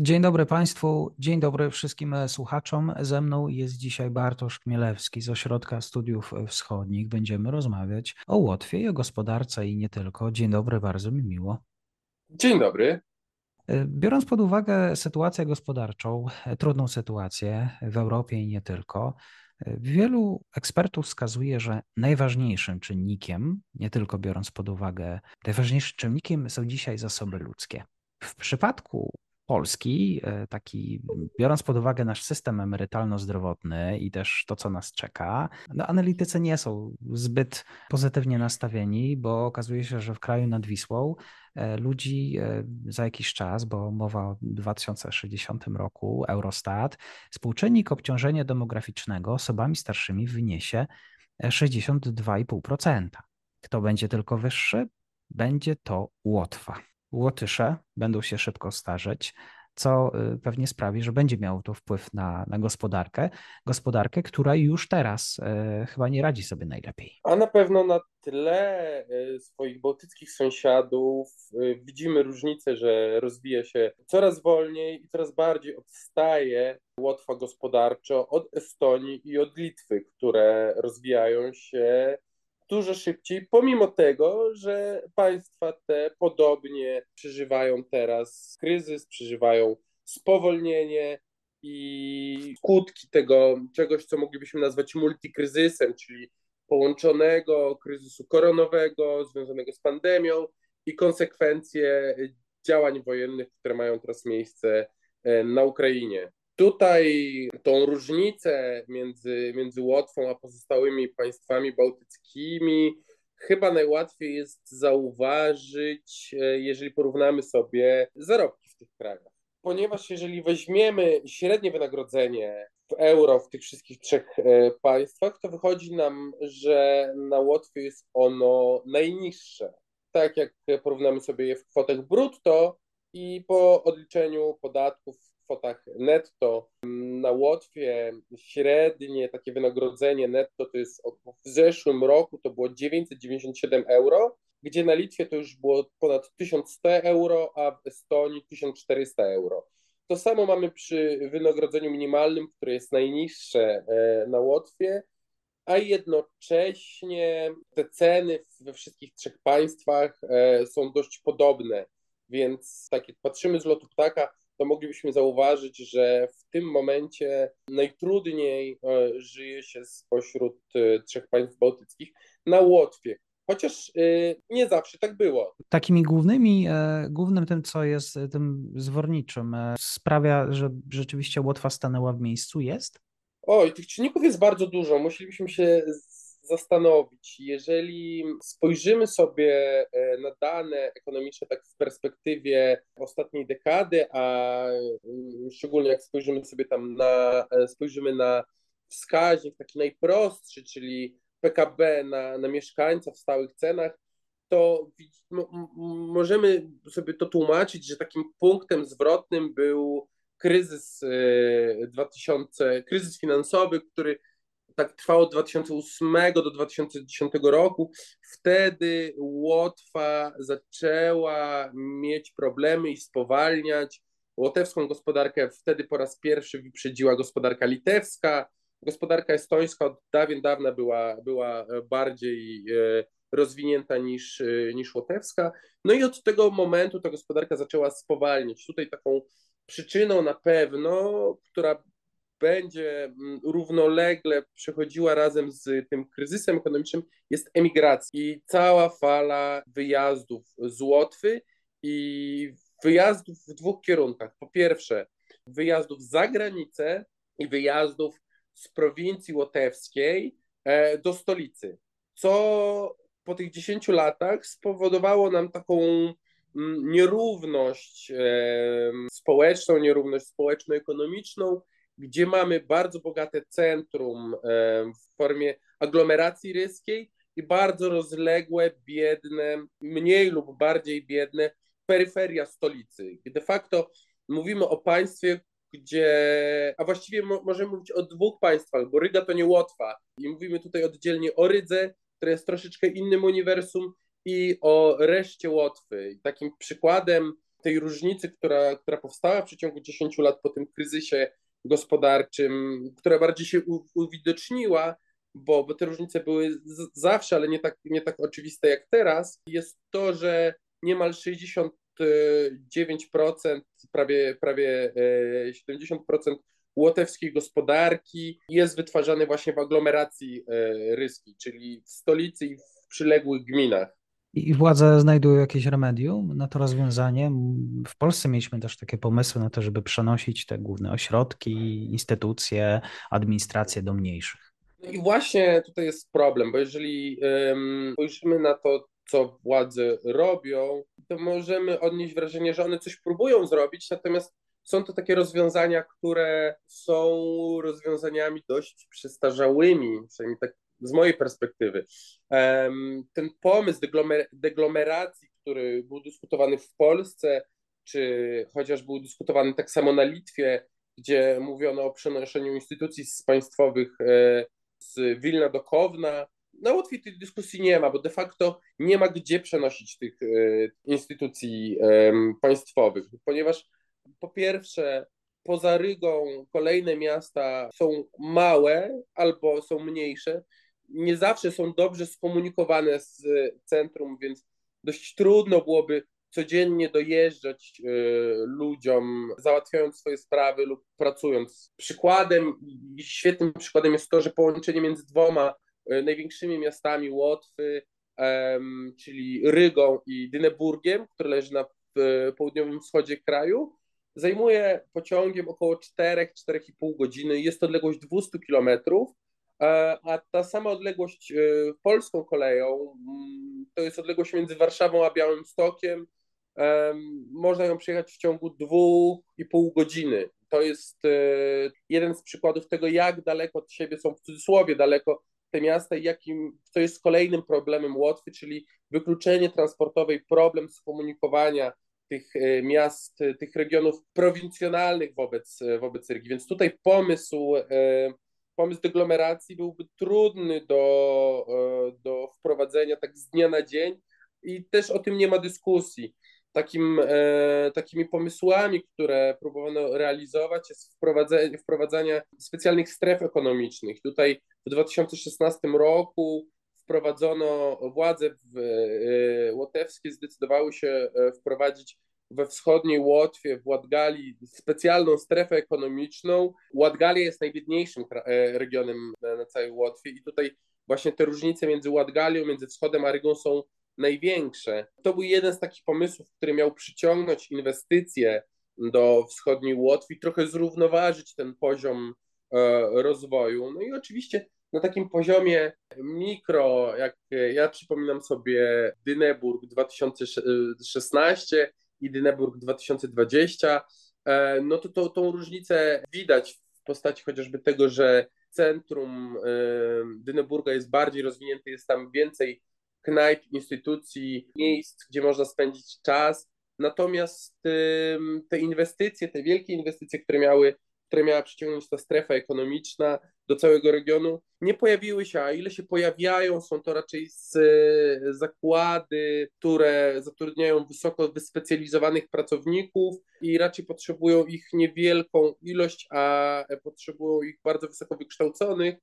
Dzień dobry Państwu, dzień dobry wszystkim słuchaczom. Ze mną jest dzisiaj Bartosz Chmielewski z Ośrodka Studiów Wschodnich. Będziemy rozmawiać o Łotwie i o gospodarce i nie tylko. Dzień dobry, bardzo mi miło. Dzień dobry. Biorąc pod uwagę sytuację gospodarczą, trudną sytuację w Europie i nie tylko, wielu ekspertów wskazuje, że najważniejszym czynnikiem, nie tylko biorąc pod uwagę, najważniejszym czynnikiem są dzisiaj zasoby ludzkie. W przypadku Polski, e, taki biorąc pod uwagę nasz system emerytalno-zdrowotny i też to, co nas czeka, no analitycy nie są zbyt pozytywnie nastawieni, bo okazuje się, że w kraju nad Wisłą e, ludzi e, za jakiś czas, bo mowa o 2060 roku, Eurostat, współczynnik obciążenia demograficznego osobami starszymi wyniesie 62,5%. Kto będzie tylko wyższy? Będzie to Łotwa. Łotysze będą się szybko starzeć, co y, pewnie sprawi, że będzie miało to wpływ na, na gospodarkę. Gospodarkę, która już teraz e, chyba nie radzi sobie najlepiej. A na pewno na tle swoich bałtyckich sąsiadów widzimy różnicę, że rozwija się coraz wolniej i coraz bardziej odstaje Łotwa gospodarczo od Estonii i od Litwy, które rozwijają się dużo szybciej, pomimo tego, że państwa te podobnie przeżywają teraz kryzys, przeżywają spowolnienie i skutki tego czegoś, co moglibyśmy nazwać multikryzysem, czyli połączonego kryzysu koronowego związanego z pandemią i konsekwencje działań wojennych, które mają teraz miejsce e, na Ukrainie. Tutaj tą różnicę między, między Łotwą a pozostałymi państwami bałtyckimi chyba najłatwiej jest zauważyć, e, jeżeli porównamy sobie zarobki w tych krajach. Ponieważ jeżeli weźmiemy średnie wynagrodzenie w euro w tych wszystkich trzech e, państwach, to wychodzi nam, że na Łotwie jest ono najniższe. Tak jak porównamy sobie je w kwotach brutto i po odliczeniu podatków kwotach netto. Na Łotwie średnie takie wynagrodzenie netto to jest w zeszłym roku to było 997 euro, gdzie na Litwie to już było ponad 1100 euro, a w Estonii 1400 euro. To samo mamy przy wynagrodzeniu minimalnym, które jest najniższe e, na Łotwie, a jednocześnie te ceny we wszystkich trzech państwach e, są dość podobne. Więc tak jak patrzymy z lotu ptaka, to moglibyśmy zauważyć, że w tym momencie najtrudniej e, żyje się spośród e, trzech państw bałtyckich na Łotwie. Chociaż e, nie zawsze tak było. Takimi głównymi, głównym tym, co jest tym zworniczym, sprawia, że rzeczywiście Łotwa stanęła w miejscu, jest? Oj, tych czynników jest bardzo dużo. Musielibyśmy się zastanowić. Jeżeli spojrzymy sobie e, na dane ekonomiczne tak w perspektywie ostatniej dekady, a mm, szczególnie jak spojrzymy sobie tam na, e, spojrzymy na wskaźnik taki najprostszy, czyli PKB na, na mieszkańca w stałych cenach, to możemy sobie to tłumaczyć, że takim punktem zwrotnym był kryzys 2000, e, kryzys finansowy, który tak trwało od 2008 do 2010 roku. Wtedy Łotwa zaczęła mieć problemy i spowalniać. Łotewską gospodarkę wtedy po raz pierwszy wyprzedziła gospodarka litewska. Gospodarka estońska od dawien dawna była, była bardziej e, rozwinięta niż, e, niż łotewska. No i od tego momentu ta gospodarka zaczęła spowalniać. Tutaj taką przyczyną na pewno, która będzie mm, równolegle przechodziła razem z tym kryzysem ekonomicznym, jest emigracja i cała fala wyjazdów z Łotwy i wyjazdów w dwóch kierunkach. Po pierwsze, wyjazdów za granicę i wyjazdów z prowincji łotewskiej e, do stolicy, co po tych 10 latach spowodowało nam taką mm, nierówność społeczną, nierówność społeczno-ekonomiczną, gdzie mamy bardzo bogate centrum w formie aglomeracji ryskiej i bardzo rozległe, biedne, mniej lub bardziej biedne peryferia stolicy. De facto mówimy o państwie, gdzie, a właściwie mo możemy mówić o dwóch państwach, bo Ryga to nie Łotwa i mówimy tutaj oddzielnie o Rydze, która jest troszeczkę innym uniwersum i o reszcie Łotwy. I takim przykładem tej różnicy, która, która powstała w przeciągu 10 lat po tym kryzysie gospodarczym, która bardziej się uwidoczniła, bo, bo te różnice były zawsze, ale nie tak, nie tak oczywiste jak teraz, jest to, że niemal 69%, prawie, prawie 70% e, łotewskiej gospodarki jest wytwarzane właśnie w aglomeracji e, ryskiej, czyli w stolicy i w przyległych gminach. I władze znajdują jakieś remedium na to rozwiązanie. W Polsce mieliśmy też takie pomysły na to, żeby przenosić te główne ośrodki, instytucje, administracje do mniejszych. No i właśnie tutaj jest problem, bo jeżeli spojrzymy na to, co władze robią, to możemy odnieść wrażenie, że one coś próbują zrobić, natomiast są to takie rozwiązania, które są rozwiązaniami dość przestarzałymi, przynajmniej tak z mojej perspektywy. Ten pomysł deglomeracji, który był dyskutowany w Polsce, czy chociaż był dyskutowany tak samo na Litwie, gdzie mówiono o przenoszeniu instytucji państwowych e, z Wilna do Kowna. Na Łotwie tej dyskusji nie ma, bo de facto nie ma gdzie przenosić tych e, instytucji państwowych, ponieważ po pierwsze, poza Rygą kolejne miasta są małe albo są mniejsze, nie zawsze są dobrze skomunikowane z centrum, więc dość trudno byłoby codziennie dojeżdżać y, ludziom, załatwiając swoje sprawy lub pracując. Przykładem, świetnym przykładem jest to, że połączenie między dwoma y, największymi miastami Łotwy, czyli Rygą i Dyneburgiem, które leży na południowym wschodzie kraju, zajmuje pociągiem około 4-4,5 godziny. Jest to odległość 200 kilometrów, a ta sama odległość y, polską koleją mm, to jest odległość między Warszawą a Białymstokiem, można ją przejechać w ciągu dwóch i pół godziny. To jest e, jeden z przykładów tego, jak daleko od siebie są w cudzysłowie daleko te miasta i jakim, co jest kolejnym problemem Łotwy, czyli wykluczenie transportowe i problem skomunikowania tych e, miast, tych regionów prowincjonalnych wobec, wobec Rygi. Więc tutaj pomysł, e, pomysł deglomeracji byłby trudny do, do wprowadzenia tak z dnia na dzień i też o tym nie ma dyskusji takim, e, takimi pomysłami, które próbowano realizować, jest wprowadzenie, wprowadzanie specjalnych stref ekonomicznych. Tutaj w 2016 roku wprowadzono, władze w, e, łotewskie zdecydowały się e, wprowadzić we wschodniej Łotwie, w Łatgali, specjalną strefę ekonomiczną. Łatgalia jest najbiedniejszym e, regionem na, całej Łotwie i tutaj właśnie te różnice między Łatgalią, między wschodem a Rygą są największe. To był jeden z takich pomysłów, który miał przyciągnąć inwestycje do wschodniej Łotwy, trochę zrównoważyć ten poziom e, rozwoju. No i oczywiście na takim poziomie mikro, jak ja przypominam sobie Dyneburg 2016 i Dyneburg 2020, e, no to, to tą różnicę widać w postaci chociażby tego, że centrum e, Dyneburga jest bardziej rozwinięte, jest tam więcej knajp, instytucji, miejsc, gdzie można spędzić czas. Natomiast te inwestycje, te wielkie inwestycje, które miały, które miała przyciągnąć ta strefa ekonomiczna do całego regionu, nie pojawiły się, a ile się pojawiają, są to raczej z, zakłady, które zatrudniają wysoko wyspecjalizowanych pracowników i raczej potrzebują ich niewielką ilość, a potrzebują ich bardzo wysoko wykształconych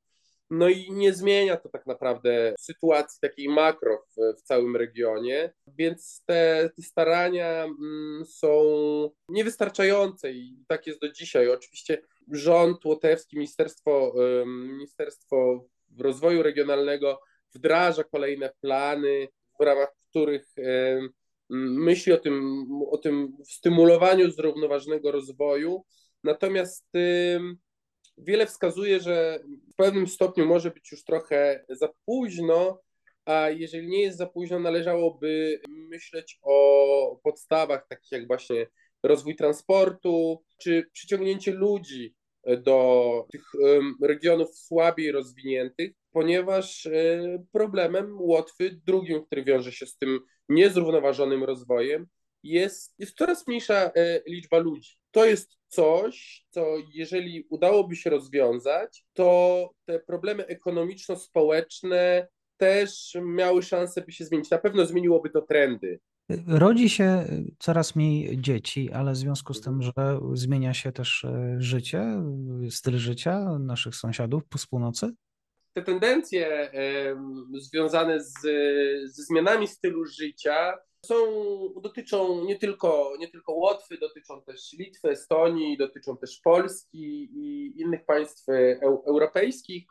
no i nie zmienia to tak naprawdę sytuacji takiej makro w, w całym regionie, więc te, te starania mm, są niewystarczające i tak jest do dzisiaj. Oczywiście rząd łotewski, Ministerstwo, Ministerstwo Rozwoju Regionalnego wdraża kolejne plany, w ramach których myśli o tym, o tym stymulowaniu zrównoważonego rozwoju. Natomiast wiele wskazuje, że w pewnym stopniu może być już trochę za późno, a jeżeli nie jest za późno, należałoby myśleć o podstawach takich jak właśnie rozwój transportu, czy przyciągnięcie ludzi do tych regionów słabiej rozwiniętych, ponieważ e, problemem Łotwy, drugim, który wiąże się z tym niezrównoważonym rozwojem, jest, jest coraz mniejsza e, liczba ludzi. To jest coś, co jeżeli udałoby się rozwiązać, to te problemy ekonomiczno-społeczne też miały szansę by się zmienić. Na pewno zmieniłoby to trendy. Rodzi się coraz mniej dzieci, ale w związku z tym, że zmienia się też e, życie, styl życia naszych sąsiadów z północy? Te tendencje związane z, ze zmianami stylu życia są, dotyczą nie tylko, nie tylko Łotwy, dotyczą też Litwy, Estonii, dotyczą też Polski i innych państw e, europejskich.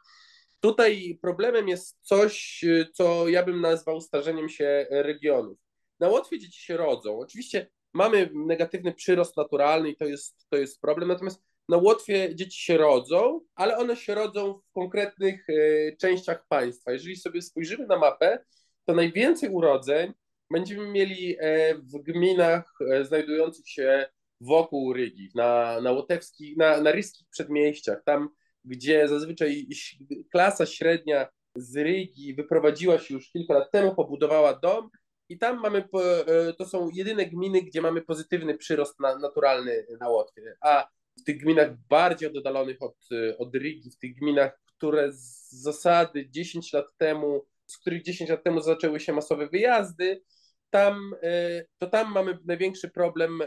Tutaj problemem jest coś, co ja bym nazwał starzeniem się regionów. Na Łotwie dzieci się rodzą. Oczywiście mamy negatywny przyrost naturalny i to jest, to jest problem, natomiast na Łotwie dzieci się rodzą, ale one się rodzą w konkretnych y, częściach państwa. Jeżeli sobie spojrzymy na mapę, to najwięcej urodzeń będziemy mieli e, w gminach e, znajdujących się wokół Rygi, na, na łotewskich, na, na ryskich przedmieściach, tam gdzie zazwyczaj klasa średnia z Rygi wyprowadziła się już kilka lat temu, pobudowała dom i tam mamy, e, to są jedyne gminy, gdzie mamy pozytywny przyrost na, naturalny na Łotwie, a w tych gminach bardziej oddalonych od, od Rygi, w tych gminach, które z zasady 10 lat temu, z których 10 lat temu zaczęły się masowe wyjazdy, tam, e, to tam mamy największy problem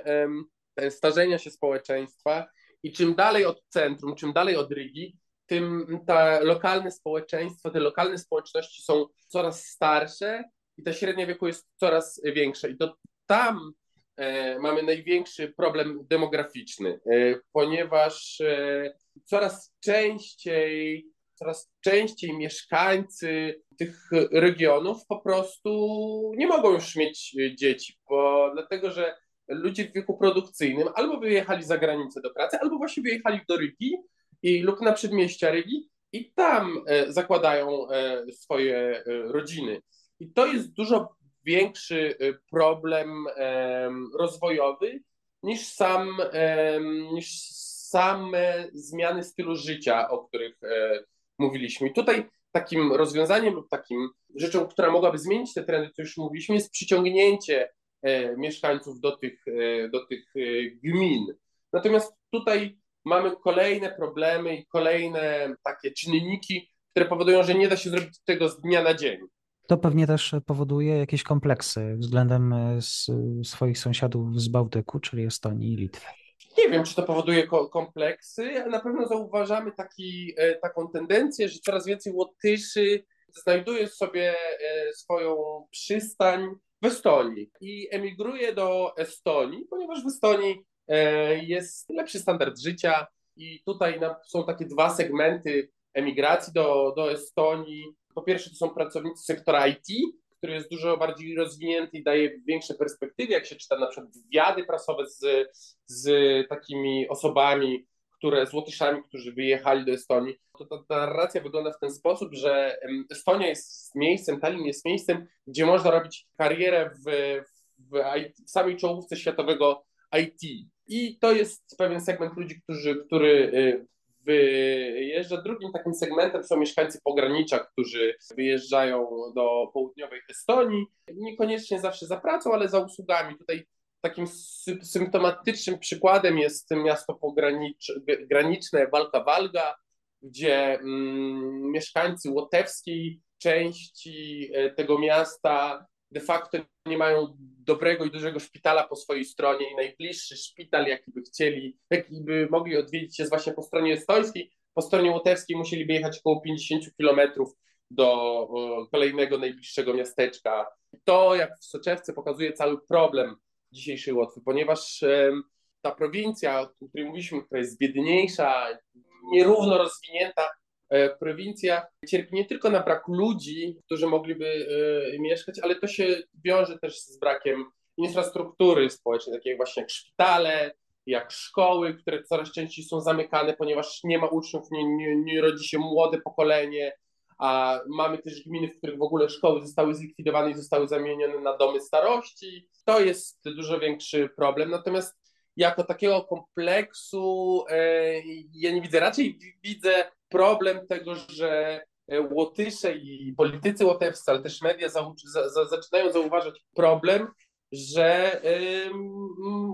starzenia się społeczeństwa i czym dalej od centrum, czym dalej od Rygi, tym te lokalne społeczeństwa, te lokalne społeczności są coraz starsze i ta średnia wieku jest coraz większa. I to tam e, mamy największy problem demograficzny, e, ponieważ e, coraz częściej, coraz częściej mieszkańcy tych regionów po prostu nie mogą już mieć dzieci, bo dlatego, że ludzie w wieku produkcyjnym albo wyjechali za granicę do pracy, albo właśnie wyjechali do Rygi i, lub na przedmieścia Rygi i tam e, zakładają e, swoje e, rodziny. I to jest dużo większy problem rozwojowy niż sam niż same zmiany stylu życia, o których mówiliśmy. I tutaj takim rozwiązaniem lub takim rzeczą, która mogłaby zmienić te trendy, to już mówiliśmy, jest przyciągnięcie E, mieszkańców do tych, e, do tych e, gmin. Natomiast tutaj mamy kolejne problemy i kolejne takie czynniki, które powodują, że nie da się zrobić tego z dnia na dzień. To pewnie też powoduje jakieś kompleksy względem swoich sąsiadów z Bałtyku, czyli Estonii i Litwy. Nie wiem, czy to powoduje kompleksy, ale na pewno zauważamy taki, taką tendencję, że coraz więcej Łotyszy znajduje sobie swoją przystań w Estonii i emigruje do Estonii, ponieważ w Estonii e, jest lepszy standard życia i tutaj są takie dwa segmenty emigracji do, do Estonii. Po pierwsze to są pracownicy sektora IT, który jest dużo bardziej rozwinięty i daje większe perspektywy, jak się czyta na przykład wywiady prasowe z, z takimi osobami, które z Łotyszami, którzy wyjechali do Estonii, to ta, ta narracja wygląda w ten sposób, że Estonia jest miejscem, Tallinn jest miejscem, gdzie można robić karierę w, w, IT, w samej czołówce światowego IT. I to jest pewien segment ludzi, którzy, który y, wyjeżdża. Drugim takim segmentem są mieszkańcy pogranicza, którzy wyjeżdżają do południowej Estonii, niekoniecznie zawsze za pracą, ale za usługami. Tutaj takim symptomatycznym przykładem jest miasto pograniczne Walka-Walga, gdzie mm, mieszkańcy łotewskiej części e, tego miasta de facto nie mają dobrego i dużego szpitala po swojej stronie i najbliższy szpital, jaki by chcieli, jaki by mogli odwiedzić jest właśnie po stronie estońskiej, po stronie łotewskiej musieliby jechać około 50 kilometrów do kolejnego najbliższego miasteczka. To, jak w Soczewce, pokazuje cały problem dzisiejszej Łotwy, ponieważ ta prowincja, o której mówiliśmy, która jest biedniejsza, nierówno rozwinięta prowincja, cierpi nie tylko na brak ludzi, którzy mogliby e, mieszkać, ale to się wiąże też z brakiem infrastruktury społecznej, takiej właśnie jak szpitale, jak szkoły, które coraz częściej są zamykane, ponieważ nie ma uczniów, nie, nie, nie rodzi się młode pokolenie, a mamy też gminy, w których w ogóle szkoły zostały zlikwidowane i zostały zamienione na domy starości. To jest dużo większy problem. Natomiast jako takiego kompleksu e, ja nie widzę. Raczej widzę problem tego, że Łotysze i politycy łotewscy, ale też media za, za, zaczynają zauważać problem, że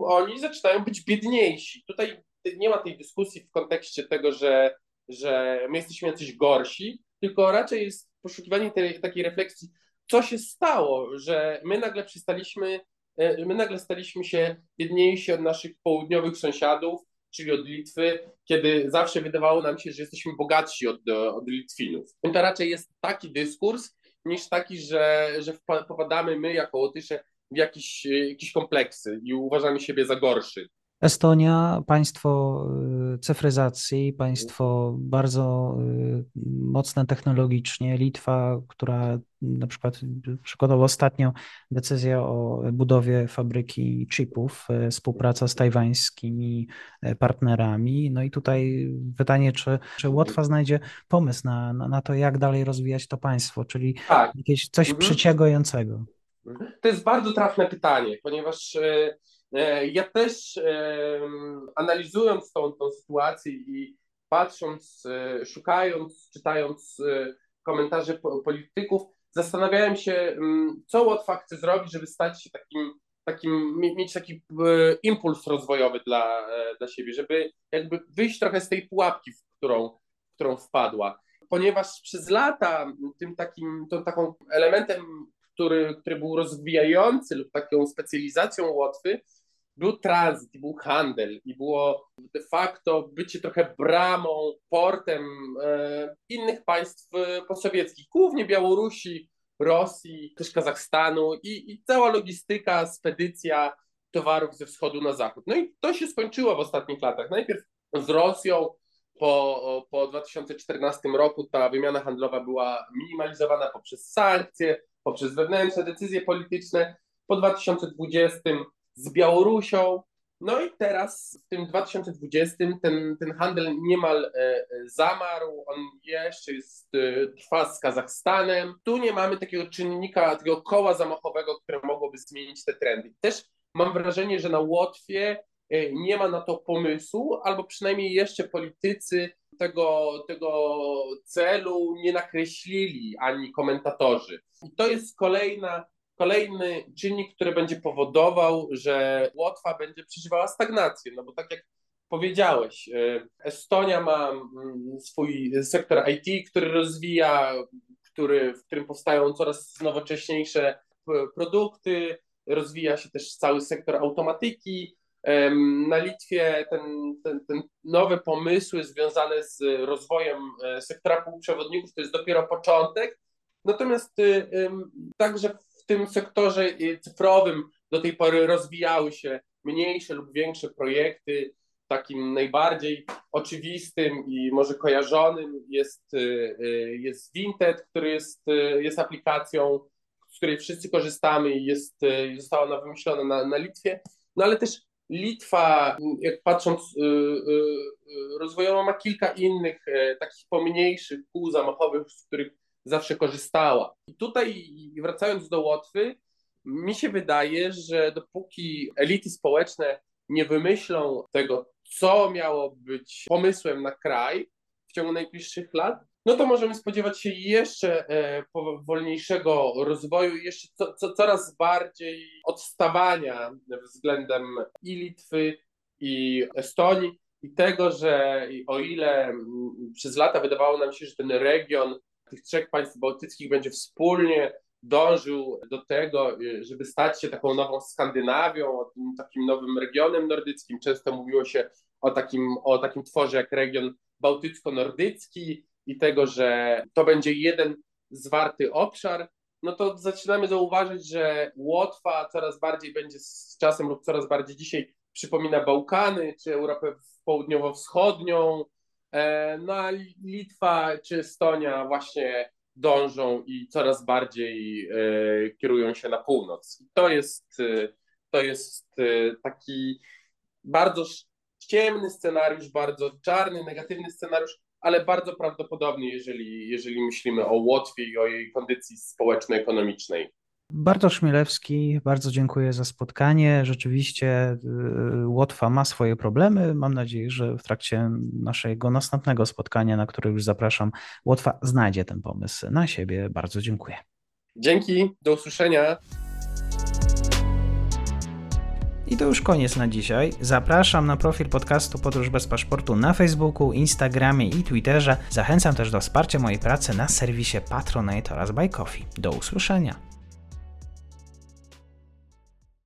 oni zaczynają być biedniejsi. Tutaj nie ma tej dyskusji w kontekście tego, że, że my jesteśmy jacyś gorsi, tylko raczej jest poszukiwanie tej, takiej refleksji, co się stało, że my nagle przystaliśmy, e, my nagle staliśmy się biedniejsi od naszych południowych sąsiadów, czyli od Litwy, kiedy zawsze wydawało nam się, że jesteśmy bogatsi od, od Litwinów. To raczej jest taki dyskurs, niż taki, że, że popadamy my jako Łotysze w jakieś, jakieś kompleksy i uważamy siebie za gorszy. Estonia, państwo y, cyfryzacji, państwo bardzo y, mocne technologicznie. Litwa, która na przykład przykładowo ostatnio decyzja o budowie fabryki chipów, y, współpraca z tajwańskimi partnerami. No i tutaj pytanie, czy, czy Łotwa znajdzie pomysł na, na, to, jak dalej rozwijać to państwo, czyli tak. jakieś coś mhm. przyciągającego. To jest bardzo trafne pytanie, ponieważ ja też analizując tą, tą sytuację i patrząc, e, szukając, czytając e, komentarze polityków, zastanawiałem się, co Łotwa chce zrobić, żeby stać się takim, takim mieć taki impuls rozwojowy dla, dla siebie, żeby jakby wyjść trochę z tej pułapki, w którą, w którą wpadła. Ponieważ przez lata tym takim, tą taką elementem, który, który był rozwijający lub taką specjalizacją Łotwy, był tranzyt, był handel, i było de facto bycie trochę bramą, portem e, innych państw e, posowieckich, głównie Białorusi, Rosji, też Kazachstanu i, i cała logistyka, spedycja towarów ze wschodu na zachód. No i to się skończyło w ostatnich latach. Najpierw z Rosją, po, po 2014 roku ta wymiana handlowa była minimalizowana poprzez sankcje, poprzez wewnętrzne decyzje polityczne. Po 2020 z Białorusią. No i teraz w tym 2020 ten, ten handel niemal e, e, zamarł, on jeszcze jest, e, trwa z Kazachstanem. Tu nie mamy takiego czynnika, takiego koła zamachowego, które mogłoby zmienić te trendy. Też mam wrażenie, że na Łotwie nie ma na to pomysłu, albo przynajmniej jeszcze politycy tego, tego celu nie nakreślili ani komentatorzy. I to jest kolejna kolejny czynnik, który będzie powodował, że Łotwa będzie przeżywała stagnację, no bo tak jak powiedziałeś, e, Estonia ma mm, swój sektor IT, który rozwija, który, w którym powstają coraz nowocześniejsze produkty, rozwija się też cały sektor automatyki. Na Litwie ten, ten, ten nowe pomysły związane z rozwojem e, sektora półprzewodników to jest dopiero początek. Natomiast y, także tym sektorze cyfrowym do tej pory rozwijały się mniejsze lub większe projekty. Takim najbardziej oczywistym i może kojarzonym jest, y, y, jest Vinted, który jest, y, jest aplikacją, z której wszyscy korzystamy i jest, została ona wymyślona na, na Litwie. No ale też Litwa, jak patrząc rozwojowo, ma kilka innych takich pomniejszych kół zamachowych, z których zawsze korzystała. I tutaj, wracając do Łotwy, mi się wydaje, że dopóki elity społeczne nie wymyślą tego, co miało być pomysłem na kraj w ciągu najbliższych lat, no to możemy spodziewać się jeszcze e, wolniejszego rozwoju, jeszcze co, co, coraz bardziej odstawania względem i Litwy, i Estonii, i tego, że o ile przez lata wydawało nam się, że ten region tych trzech państw bałtyckich będzie wspólnie dążył do tego, żeby stać się taką nową Skandynawią, takim nowym regionem nordyckim. Często mówiło się o takim, o takim tworze jak region bałtycko-nordycki i tego, że to będzie jeden zwarty obszar, no to zaczynamy zauważyć, że Łotwa coraz bardziej będzie z czasem lub coraz bardziej dzisiaj przypomina Bałkany czy Europę południowo-wschodnią, no a Litwa czy Estonia właśnie dążą i coraz bardziej e, kierują się na północ. To jest, e, to jest taki bardzo ciemny scenariusz, bardzo czarny, negatywny scenariusz, ale bardzo prawdopodobnie, jeżeli, jeżeli myślimy o Łotwie i o jej kondycji społeczno-ekonomicznej. Bartosz Chmielewski, bardzo dziękuję za spotkanie. Rzeczywiście y, Łotwa ma swoje problemy. Mam nadzieję, że w trakcie naszego następnego spotkania, na które już zapraszam, Łotwa znajdzie ten pomysł na siebie. Bardzo dziękuję. Dzięki, do usłyszenia. I to już koniec na dzisiaj. Zapraszam na profil podcastu Podróż bez paszportu na Facebooku, Instagramie i Twitterze. Zachęcam też do wsparcia mojej pracy na serwisie Patronite oraz Buy Coffee. Do usłyszenia.